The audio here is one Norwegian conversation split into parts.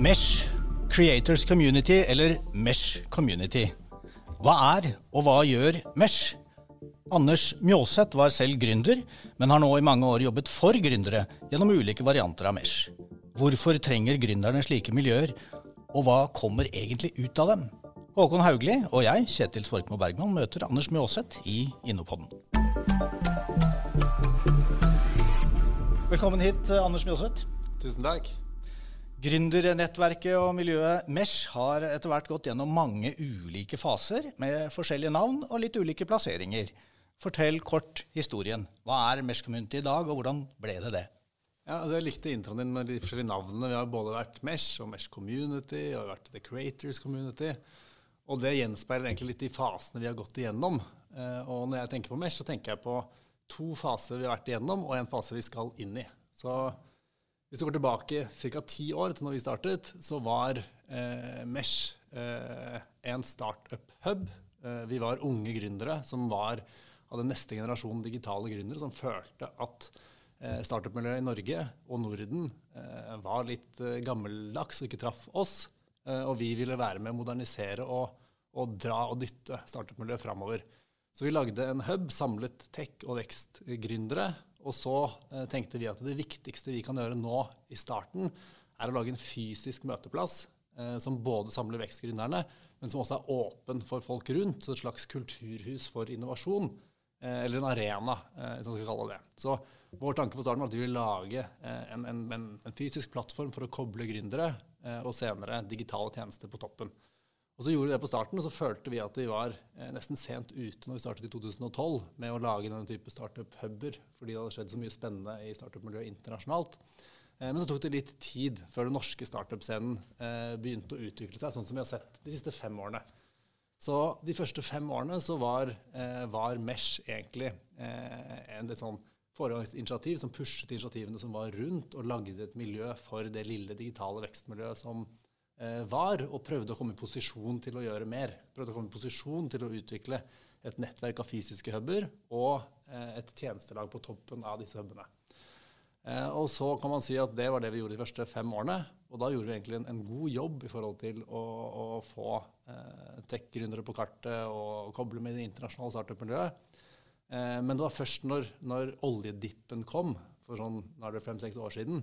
Mesh Creators Community, eller Mesh Community. Hva er og hva gjør Mesh? Anders Mjåseth var selv gründer, men har nå i mange år jobbet for gründere gjennom ulike varianter av Mesh. Hvorfor trenger gründerne slike miljøer, og hva kommer egentlig ut av dem? Håkon Haugli og jeg, Kjetil Svorkmo Bergman, møter Anders Mjåseth i Innopodden. Velkommen hit, Anders Mjåseth. Tusen takk. Gründernettverket og miljøet Mesh har etter hvert gått gjennom mange ulike faser med forskjellige navn og litt ulike plasseringer. Fortell kort historien. Hva er Mesh Community i dag, og hvordan ble det det? Ja, altså jeg likte introen din med de forskjellige navnene. Vi har både vært Mesh og Mesh Community og vært The Creators Community. Og det gjenspeiler egentlig litt de fasene vi har gått igjennom. Eh, og når jeg tenker på Mesh, så tenker jeg på to faser vi har vært igjennom, og en fase vi skal inn i. Så hvis du går tilbake ca. ti år til når vi startet, så var eh, Mesh eh, en startup-hub. Eh, vi var unge gründere som var av den neste generasjonen digitale gründere, som følte at startup-miljøet i Norge og Norden eh, var litt eh, gammeldags og ikke traff oss. og vi ville være med å modernisere og, og dra og dytte startup-miljøet framover. Så vi lagde en hub, samlet tech- og vekstgründere og så eh, tenkte vi at det viktigste vi kan gjøre nå i starten, er å lage en fysisk møteplass eh, som både samler vekstgründerne, men som også er åpen for folk rundt. Så et slags kulturhus for innovasjon. Eh, eller en arena, eh, hvis man skal kalle det. Så vår tanke på starten var at vi ville lage eh, en, en, en, en, fysisk plattform for å koble gründere, og senere digitale tjenester på toppen. Og så gjorde vi det på starten, og så følte vi at vi var nesten sent ute når vi startet i 2012 med å lage denne type startup-huber, fordi det hadde skjedd så mye spennende i startup-miljøet internasjonalt. Men så tok det litt tid før den norske startup-scenen begynte å utvikle seg, sånn som vi har sett de siste fem årene. Så de første fem årene så var, eh, var Mesh egentlig eh, en litt sånn foregangsinitiativ som pushet initiativene som var rundt, og lagde et miljø for det lille digitale vekstmiljøet som Eh, var, og prøvde å komme i posisjon til å gjøre mer. Prøvde å komme i posisjon til å utvikle et nettverk av fysiske huber og eh, et tjenestelag på toppen av disse hubene. Eh, og så kan man si at det var det vi gjorde de første fem årene. Og da gjorde vi egentlig en, en god jobb i forhold til å, å få eh, tech-gründere på kartet og koble med det internasjonale startup-miljøet. Eh, men det var først når, når oljedippen kom, for sånn, nå er det fem-seks år siden,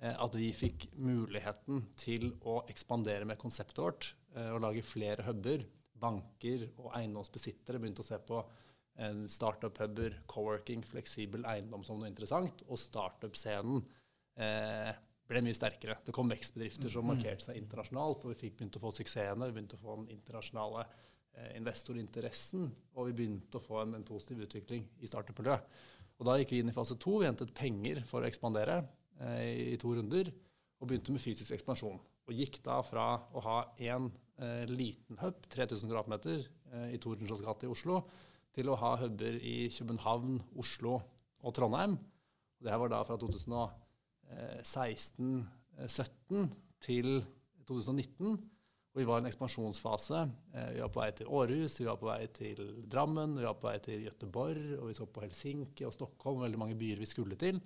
Eh, at vi fikk muligheten til å ekspandere med konseptet vårt eh, og lage flere huber. Banker og eiendomsbesittere begynte å se på startup-huber, co-working, fleksibel eiendom som noe interessant. Og startup-scenen eh, ble mye sterkere. Det kom vekstbedrifter som markerte seg internasjonalt, og vi fikk begynt å få suksessene. Vi begynte å få den internasjonale eh, investorinteressen, og vi begynte å få en, en positiv utvikling i startup-miljøet. Og da gikk vi inn i fase to. Vi hentet penger for å ekspandere. Eh, i to runder, og begynte med fysisk ekspansjon. Og gikk da fra å ha én eh, liten hub, 3000 kvm, eh, i Tordenskiolds gate i Oslo, til å ha huber i København, Oslo og Trondheim. Og det her var da fra 2016-2017 til 2019. Og vi var i en ekspansjonsfase. Vi var på vei til Århus, vi var på vei til Drammen, vi var på vei til Gøteborg, og vi så på Helsinki og Stockholm, veldig mange byer vi skulle til.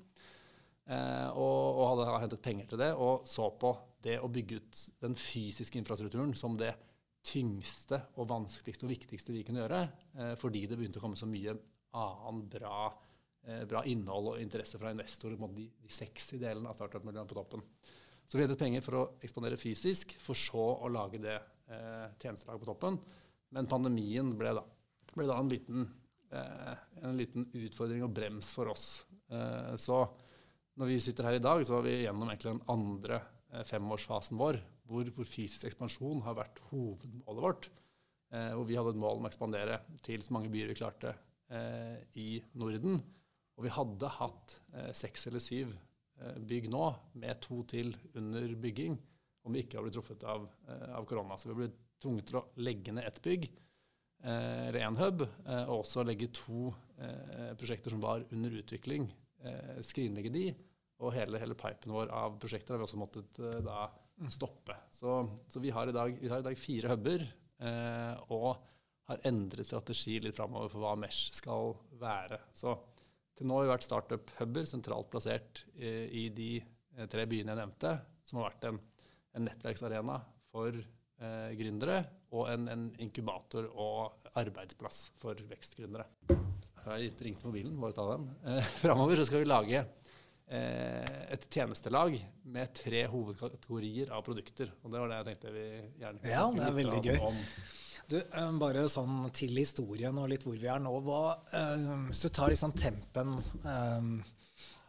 Eh, og, og, hadde hentet penger til det, og så på det å bygge ut den fysiske infrastrukturen som det tyngste og vanskeligste og viktigste vi kunne gjøre, eh, fordi det begynte å komme så mye annen bra, eh, bra innhold og interesse fra investorer, de, de sexy delene av startup-miljøet på toppen. Så vi hentet penger for å eksponere fysisk, for så å lage det eh, tjenestelaget på toppen. Men pandemien ble da, ble da en, liten, eh, en, liten, utfordring og brems for oss. Eh, så når vi sitter her i dag, så har vi gjennom egentlig den andre femårsfasen vår, hvor, hvor, fysisk ekspansjon har vært hovedmålet vårt. Eh, hvor vi hadde et mål om å ekspandere til så mange byer vi klarte eh, i Norden. Og vi hadde hatt eh, seks eller syv eh, bygg nå, med to til under bygging, om vi ikke hadde blitt truffet av, eh, av korona. Så vi ble tvunget til å legge ned ett bygg, eller én hub, og også legge to prosjekter som var under utvikling, eh, skrinlegge de. Og hele, hele pipen vår av prosjekter har vi også måttet eh, da stoppe. Så, så vi, har dag, vi, har i dag, fire huber, eh, og har endret strategi litt framover for hva Mesh skal være. Så til nå har vi vært startup-huber sentralt plassert eh, i de eh, tre byene jeg nevnte, som har vært en, en nettverksarena for eh, gründere og en, en, inkubator og arbeidsplass for vekstgründere. Jeg har ringt mobilen, bare ta den. Eh, framover skal vi lage et tjenestelag med tre hovedkategorier av produkter. Og det var det jeg tenkte vi gjerne kunne ja, det er veldig gøy. om. Du, eh, bare sånn til historien og litt hvor vi er nå. Hva, uh, hvis du tar liksom tempen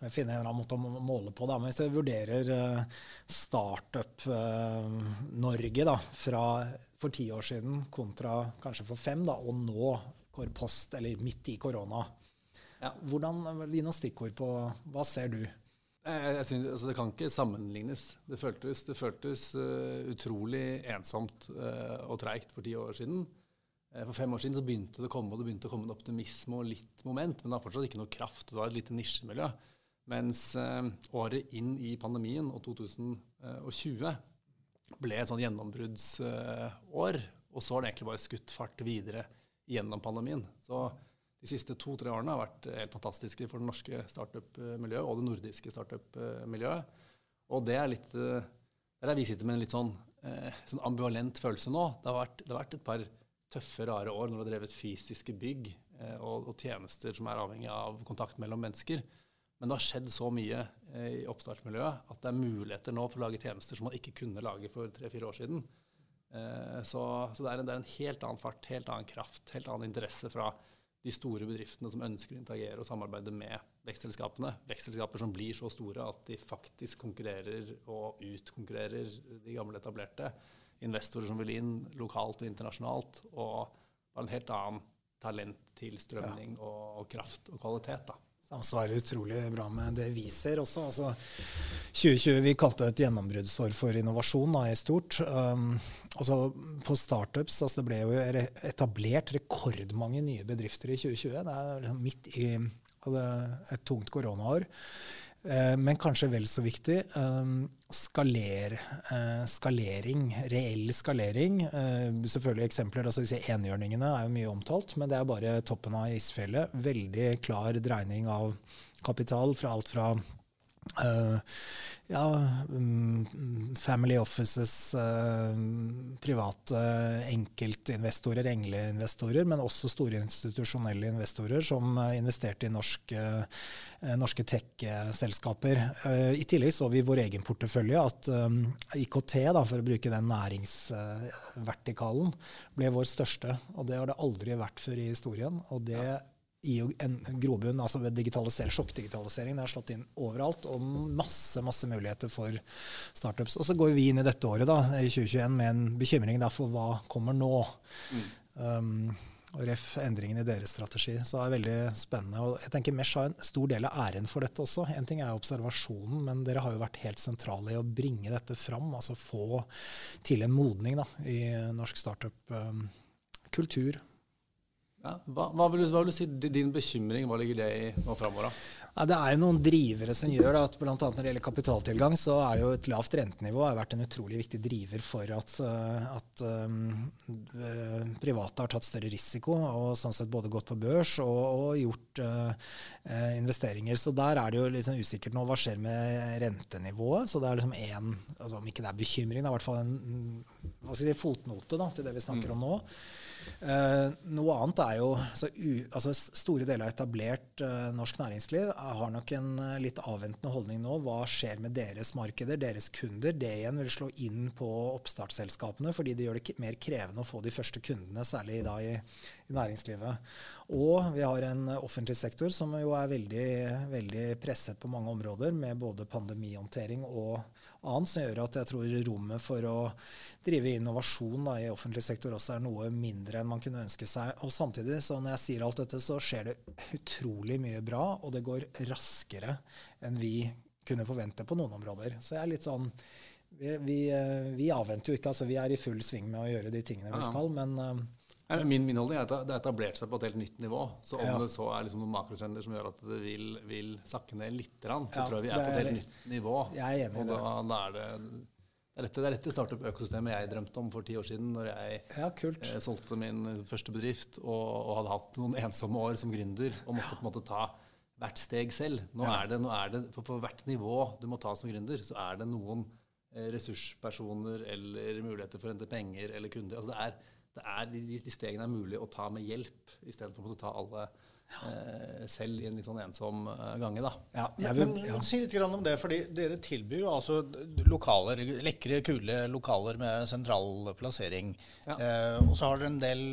jeg finner en eller annen måte å måle på da. Men hvis du vurderer startup-Norge fra for ti år siden kontra kanskje for fem, da, og nå post, eller midt i korona, ja. hvordan, Gi noen stikkord på hva ser du? Jeg, jeg synes, altså, det kan ikke sammenlignes. Det føltes, det føltes uh, utrolig ensomt uh, og treigt for ti år siden. Uh, for fem år siden så begynte det å komme og det begynte å komme en optimisme og litt moment, men det var fortsatt ikke noe kraft. Det var et lite nisjemiljø. Mens året inn i pandemien og 2020 ble et sånn gjennombruddsår. og så har det egentlig bare skutt fart videre gjennom pandemien. Så de siste to-tre årene har vært helt fantastiske for det norske startup-miljøet og det nordiske startup-miljøet. Og det er litt Der der vi sitter med en litt sånn, eh, sånn ambivalent følelse nå. Det har, vært, det har, vært, et par tøffe, rare år når du har drevet fysiske bygg eh, og, og, tjenester som er avhengig av kontakt mellom mennesker. Men det har skjedd så mye eh, i oppstartsmiljøet at det er muligheter nå for å lage tjenester som man ikke kunne lage for tre-fire år siden. Eh, så, så det, er en, det, er en, helt annen fart, helt annen kraft, helt annen interesse fra de store bedriftene som ønsker å interagere og samarbeide med vekstselskapene. Vekstselskaper som blir så store at de faktisk konkurrerer og utkonkurrerer de gamle etablerte. Investorer som vil inn lokalt og internasjonalt. Og en helt annen talenttilstrømning ja. og, og, kraft og kvalitet. da samsvarer utrolig bra med det vi ser også. Altså, 2020 vi kalte det et gjennombruddsår for innovasjon da, i stort. Um, altså, på startups altså, det ble jo etablert rekordmange nye bedrifter i 2020. Det er liksom midt i altså, et tungt koronaår. Eh, men kanskje vel så viktig eh, skaler, eh, skalering, reell skalering. Selvfølgelig eksempler, altså disse enhjørningene er jo mye omtalt, men det er bare toppen av isfjellet. Veldig klar dreining av kapital fra alt fra Uh, ja, um, family offices, uh, private enkeltinvestorer, engleinvestorer, men også store institusjonelle investorer som uh, investerte i norske, norske tech-selskaper. I tillegg så vi i vår egen portefølje at um, IKT, da, for å bruke den næringsvertikalen, ble vår største. Og det har det aldri vært før i historien. og det ja i en grobunn, altså digitalisering, sjokkdigitalisering. Det er slått inn overalt, og masse masse muligheter for startups. Og så går vi inn i dette året, da, i 2021, med en bekymring for hva kommer nå. Mm. Um, og ref endringen i deres strategi. Så det er veldig spennende. Og jeg tenker Mesh har en stor del av æren for dette også. En ting er observasjonen, men dere har jo vært helt sentrale i å bringe dette fram. Altså få til en modning da, i norsk startup-kultur. Um, ja, hva, hva, vil du, hva, vil du, si din bekymring, hva ligger det i nå framover? Ja, det er jo noen drivere som gjør at bl.a. når det gjelder kapitaltilgang, så er jo et lavt rentenivå har vært en utrolig viktig driver for at, eh, at um, private har tatt større risiko og sånn sett både gått på børs og, og gjort uh, investeringer. Så der er det jo sånn usikkert nå hva skjer med rentenivået. Så det er liksom én, altså om ikke det er bekymring, det er i hvert fall en si, fotnote da, til det vi snakker om nå. Uh, noe annet er jo altså, u, altså Store deler av etablert uh, norsk næringsliv har nok en uh, litt avventende holdning nå. Hva skjer med deres markeder, deres kunder? Det igjen vil slå inn på oppstartsselskapene, fordi det gjør det mer krevende å få de første kundene, særlig da i, i næringslivet. Og vi har en offentlig sektor som jo er veldig, veldig presset på mange områder, med både pandemihåndtering og annet, som gjør at jeg tror rommet for å drive innovasjon da, i offentlig sektor også er noe mindre enn man kunne ønske seg. Og samtidig, så når jeg sier alt dette, så skjer det utrolig mye bra, og det går raskere enn vi kunne forvente på noen områder. Så jeg er litt sånn vi, vi, eh, vi avventer jo ikke. altså Vi er i full sving med å gjøre de tingene vi skal, men uh, Min, min holdning er at det har etablert seg på et helt nytt nivå. Så om ja. det så er liksom noen makrotrender som gjør at det vil, vil sakke ned litt, så ja, tror jeg vi er, er, på et helt nytt nivå. Jeg er enig og. Da, da, er det Det er dette, det er dette startup-økosystemet jeg drømte om for ti år siden, når jeg Ja, eh, solgte min første bedrift og, og hadde hatt noen ensomme år som gründer og måtte på en måte ta hvert steg selv. Nå er det, nå er det på, på hvert nivå du må ta som gründer, så er det noen eh, ressurspersoner eller muligheter for å hente penger eller kunder. Altså det er, er de, de stegene er mulig å ta med hjelp, istedenfor å ta alle eh, selv i en litt sånn ensom eh, gange. da. Ja, jeg vil, men, ja. Si litt grann om det, fordi dere tilbyr jo altså lokaler, lekre, kule lokaler med sentral plassering. Ja. Eh, og så har dere en del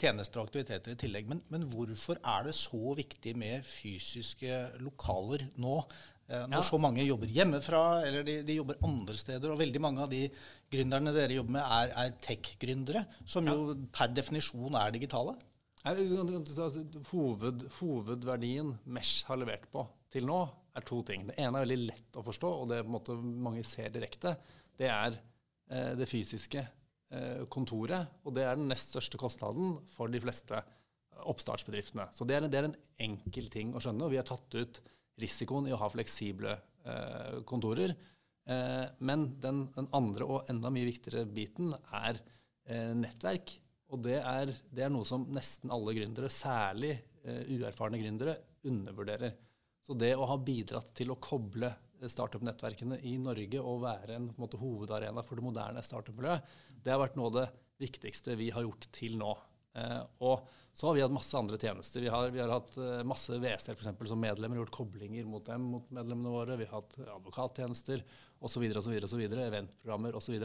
tjenester og aktiviteter i tillegg. Men, men hvorfor er det så viktig med fysiske lokaler nå? Eh, når Ja. så mange jobber hjemmefra, eller de, de jobber andre steder. Og veldig mange av de gründerne dere jobber med, er, er tech-gründere, som jo per definisjon er digitale. Nei, altså, Hoved, hovedverdien Mesh har levert på til nå, er to ting. Det ene er veldig lett å forstå, og det måte mange ser direkte. Det er eh, det fysiske eh, kontoret, og det er den nest største kostnaden for de fleste oppstartsbedriftene. Så det er, det er en enkel ting å skjønne, og vi har tatt ut risikoen i å ha fleksible eh, kontorer. Eh, men den, den andre og enda mye viktigere biten er eh, nettverk. Og det er, det er noe som nesten alle gründere, særlig eh, uerfarne gründere, undervurderer. Så det å ha bidratt til å koble eh, startup-nettverkene i Norge og være en, en måte, hovedarena for det moderne startup-miljøet, det har vært noe av det viktigste vi har gjort til nå. Eh, og så har vi hatt masse andre tjenester. Vi har, vi har hatt eh, masse WC-er for som medlemmer, gjort koblinger mot dem, mot medlemmene våre. Vi har hatt advokattjenester osv., osv., osv., eventprogrammer osv.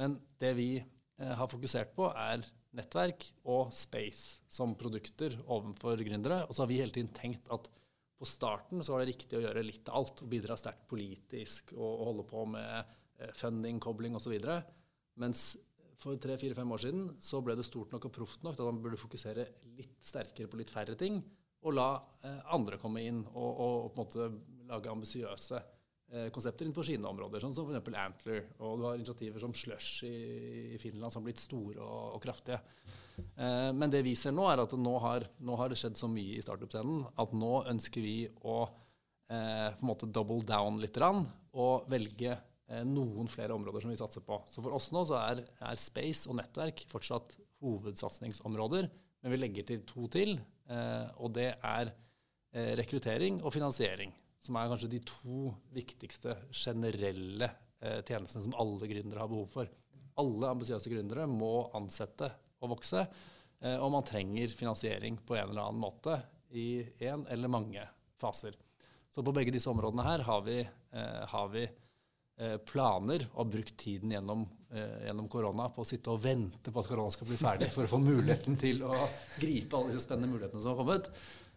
Men det vi eh, har fokusert på, er nettverk og space som produkter overfor gründere. Og så har vi hele tiden tenkt at på starten så var det riktig å gjøre litt av alt og bidra sterkt politisk og, og holde på med funding, kobling osv. Mens for tre-fire-fem år siden så ble det stort nok og proft nok at man burde fokusere litt sterkere på litt færre ting, og la eh, andre komme inn og, og, og på en måte lage ambisiøse eh, konsepter innenfor sine områder, sånn som f.eks. Antler. Og du har initiativer som Slush i, i Finland som har blitt store og, og kraftige. Eh, men det vi ser nå, er at nå har, nå har det skjedd så mye i startup-scenen at nå ønsker vi å eh, på en måte double down litt og velge noen flere områder som vi satser på. Så for oss nå så er, er space og nettverk fortsatt hovedsatsingsområder, men vi legger til to til, eh, og det er eh, rekruttering og finansiering, som er kanskje de to viktigste generelle eh, tjenestene som alle gründere har behov for. Alle ambisiøse gründere må ansette og vokse, eh, og man trenger finansiering på en eller annen måte i en eller mange faser. Så på begge disse områdene her har vi, eh, har vi eh, planer og har brukt tiden gjennom, eh, gjennom korona på å sitte og vente på at korona skal bli ferdig, for å få muligheten til å gripe alle disse spennende mulighetene som har kommet.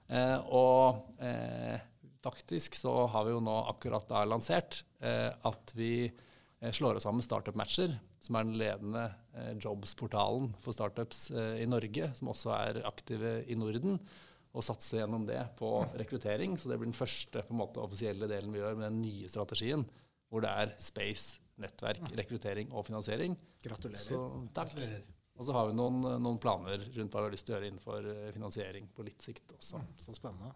Eh, og eh, faktisk så har vi jo nå akkurat da lansert eh, at vi eh, slår oss sammen Startup Matcher, som er den ledende eh, jobs-portalen for startups eh, i Norge, som også er aktive i Norden, og satser gjennom det på rekruttering. Så det blir den første på en måte, offisielle delen vi gjør med den nye strategien, hvor det er space, nettverk, rekruttering og finansiering. Gratulerer. Så takk. Og så har vi noen, noen planer rundt hva vi har lyst til å gjøre innenfor eh, finansiering på litt sikt også. Så spennende.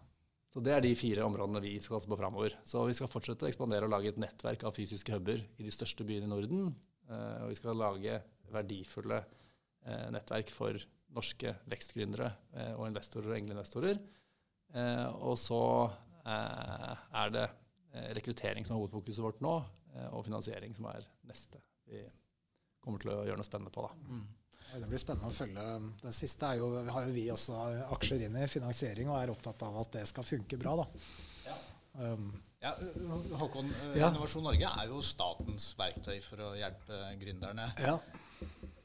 Så Det er de fire områdene vi skal satse på framover. Så vi skal fortsette å ekspandere og lage et nettverk av fysiske huber i de største byene i Norden. Eh, og vi skal lage verdifulle eh, nettverk for norske vekstgründere og investorer og engleinvestorer. investorer. og så er det rekruttering som er hovedfokuset vårt nå, eh, og finansiering som er neste vi kommer til å gjøre noe spennende på. da. Mm. Det blir spennende å følge. Den siste er jo, har jo vi også aksjer inn i finansiering, og er opptatt av at det skal funke bra. da. Um, Ja, Håkon, eh, Ja. Innovasjon Norge er jo statens verktøy for å hjelpe gründerne. ja.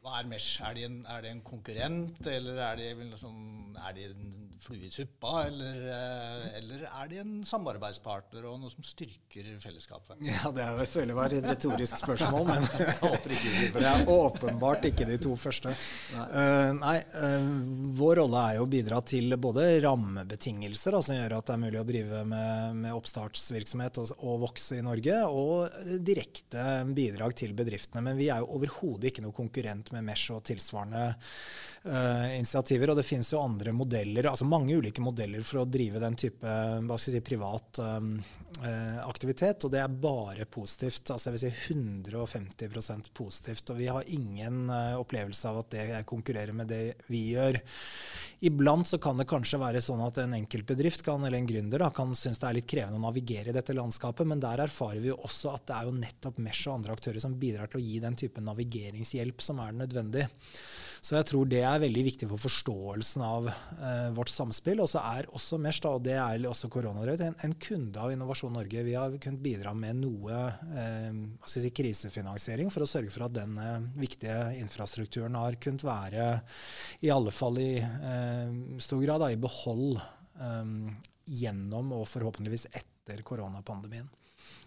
Hva er Mesh? Er de en, er de en konkurrent, eller er de, sånn, er de en flue i suppa? Eller, eh, eller er de en samarbeidspartner og noe som styrker fellesskapet? ja, det er, jeg føler var et retorisk spørsmål, men det er åpenbart ikke de to første. Eh, nei, eh, vår rolle er jo å bidra til både rammebetingelser, da, som gjør at det er mulig å drive med, med oppstartsvirksomhet og, og vokse i Norge, og direkte bidrag til bedriftene. Men vi er jo overhodet ikke noe konkurrent med Mesh og tilsvarende uh, initiativer. Og det finnes jo andre modeller. altså mange ulike modeller for å drive den type si, privat um, aktivitet, og det er bare positivt. Altså jeg vil si 150% positivt. Og vi har ingen uh, opplevelse av at det konkurrerer med det vi gjør. Iblant så kan det kanskje være sånn at en enkeltbedrift kan, eller en gründer da, kan synes det er litt krevende å navigere i dette landskapet, men der erfarer vi jo også at det er jo nettopp Mesh og andre aktører som bidrar til å gi den type navigeringshjelp som er nødvendig. Så jeg tror det er veldig viktig for forståelsen av eh, vårt samspill. Og så er også Mesh, da, og det er også koronadrevet, en, en, kunde av Innovasjon Norge. Vi har kunnet bidra med noe eh, si, krisefinansiering for å sørge for at den eh, viktige infrastrukturen har kunnet være, i alle fall i eh, stor grad, da, i behold eh, gjennom og forhåpentligvis etter koronapandemien.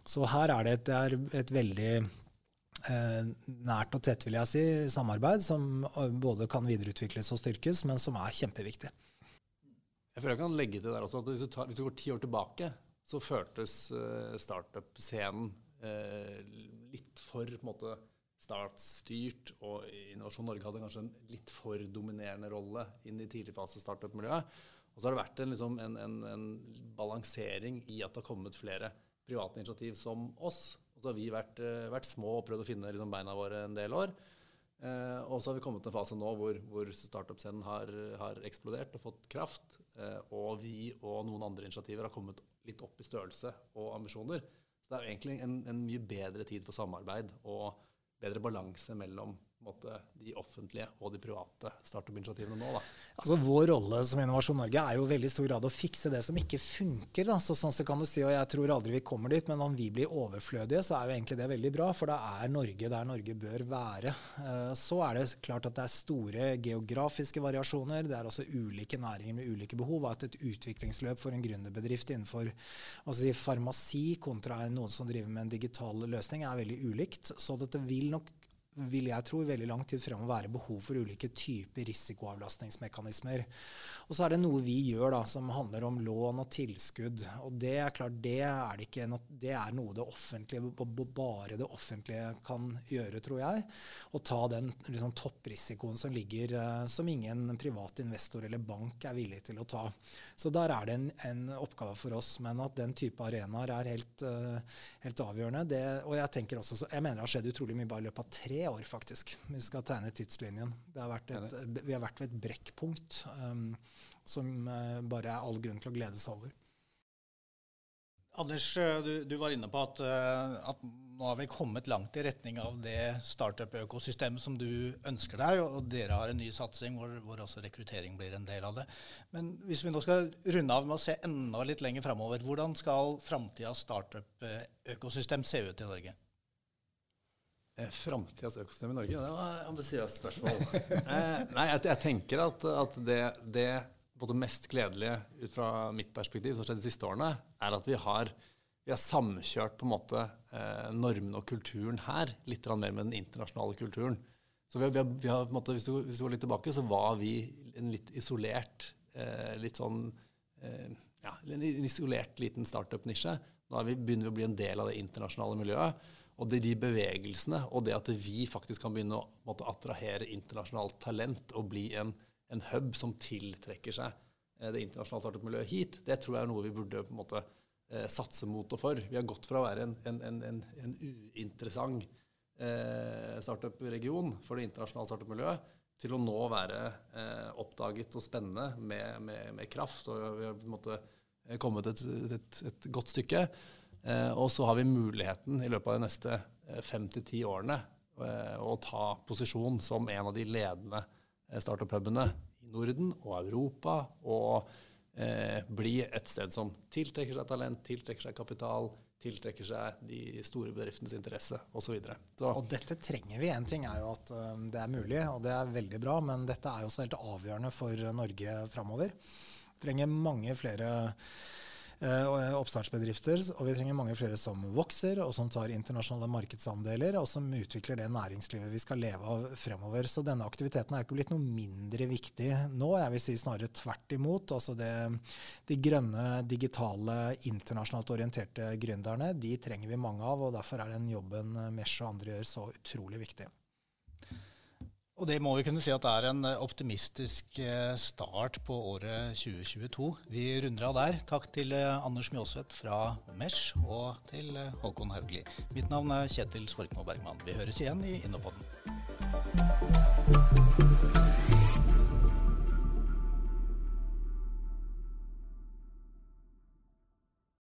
Så her er det et, det er et veldig nært og tett, vil jeg si, samarbeid som eh, både kan videreutvikles og styrkes, men som er kjempeviktig. Jeg føler jeg kan legge til der også at hvis du, tar, hvis du går ti år tilbake, så føltes uh, startup-scenen litt for på en måte, startstyrt, og Innovasjon Norge hadde kanskje en litt for dominerende rolle inn i tidligfase startup-miljøet. Og så har det vært en, liksom, en, en, en balansering i at det har kommet flere private initiativ som oss, og så har vi vært, eh, vært små og prøvd å finne liksom, beina våre en del år. Eh, og så har vi kommet til en fase nå hvor, hvor startup-scenen har, har, eksplodert og fått kraft. Eh, og vi og noen andre initiativer har kommet litt opp i størrelse og ambisjoner. Så det er jo egentlig en, en mye bedre tid for samarbeid og bedre balanse mellom de offentlige og de private startup-initiativene nå? Da? Altså Vår rolle som Innovasjon Norge er jo veldig stor grad å fikse det som ikke funker. Da. Så, sånn så kan du si, og Jeg tror aldri vi kommer dit, men om vi blir overflødige, så er jo egentlig det veldig bra. For da er Norge der Norge bør være. Eh, så er det klart at det er store geografiske variasjoner. Det er også ulike næringer med ulike behov. At et utviklingsløp for en gründerbedrift innenfor si, farmasi kontra noen som driver med en digital løsning, er veldig ulikt. Så dette vil nok vil jeg tro, i veldig lang tid fremover være behov for ulike typer risikoavlastningsmekanismer. Og så er det noe vi gjør da, som handler om lån og tilskudd. Og det er klart, det er, det ikke det er noe det offentlige, bare det offentlige kan gjøre, tror jeg. Å ta den liksom, topprisikoen som ligger, uh, som ingen privat investor eller bank er villig til å ta. Så der er det en, en oppgave for oss. Men at den type arenaer er helt, uh, helt avgjørende. Det, og jeg også, jeg mener det har skjedd utrolig mye bare i løpet av tre år, faktisk. Vi skal tegne tidslinjen. Har et, vi har vært ved et brekkpunkt um, som uh, bare er all grunn til å glede seg over. Anders, eh, du, du, var inne på at, uh, at, nå har vi kommet langt i retning av det startup-økosystemet som du ønsker deg, og dere har en ny satsing hvor, hvor, også rekruttering blir en del av det. Men hvis vi nå skal runde av med å se enda litt lenger framover, hvordan skal framtidas startup-økosystem se ut i Norge? Eh, Framtidas økosystem i Norge? Det var et ambisiøst spørsmål. eh, nei, jeg, jeg, tenker at, at det, det både mest gledelige ut fra mitt perspektiv som har skjedd de siste årene, er at vi har, vi har samkjørt på en måte eh, normene og kulturen her litt mer med den internasjonale kulturen. Så vi har, vi har, vi har, måte, hvis, du, hvis, du, går litt tilbake, så var vi en litt isolert eh, litt sånn eh, ja, en isolert liten startup-nisje. Nå vi, begynner vi å bli en del av det internasjonale miljøet. Og det er de bevegelsene og det at vi faktisk kan begynne å måtte, attrahere internasjonalt talent og bli en, en, hub som tiltrekker seg eh, det internasjonale startup-miljøet hit, det tror jeg er noe vi burde på en måte eh, satse mot og for. Vi har gått fra å være en, en, en uinteressant eh, startup-region for det internasjonale startup-miljøet til å nå være eh, oppdaget og spennende med, med, med, kraft. Og vi har på en måte eh, kommet et, et, et godt stykke. Eh, og så har vi muligheten i løpet av de neste eh, fem til ti årene eh, å ta posisjon som en av de ledende startup-hubene i Norden og Europa. Og eh, bli et sted som tiltrekker seg talent, tiltrekker seg kapital, tiltrekker seg de store bedriftenes interesse osv. Og dette trenger vi. En ting er jo at um, det er mulig, og det er veldig bra, men dette er jo også helt avgjørende for Norge framover. Trenger mange flere oppstartsbedrifter. Og vi trenger mange flere som vokser, og som tar internasjonale markedsandeler, og som utvikler det næringslivet vi skal leve av fremover. Så denne aktiviteten er ikke blitt noe mindre viktig nå. Jeg vil si snarere tvert imot. Altså det, de grønne, digitale, internasjonalt orienterte gründerne, de trenger vi mange av, og derfor er den jobben Mesh og andre gjør, så utrolig viktig. Og det må vi kunne si at det er en eh, optimistisk eh, start på året 2022. Vi runder av der. Takk til eh, Anders Mjåseth fra Mesh og til Håkon Haugli. Mitt navn er Kjetil Svorkmo Bergman. Vi høres igjen i Innopodden.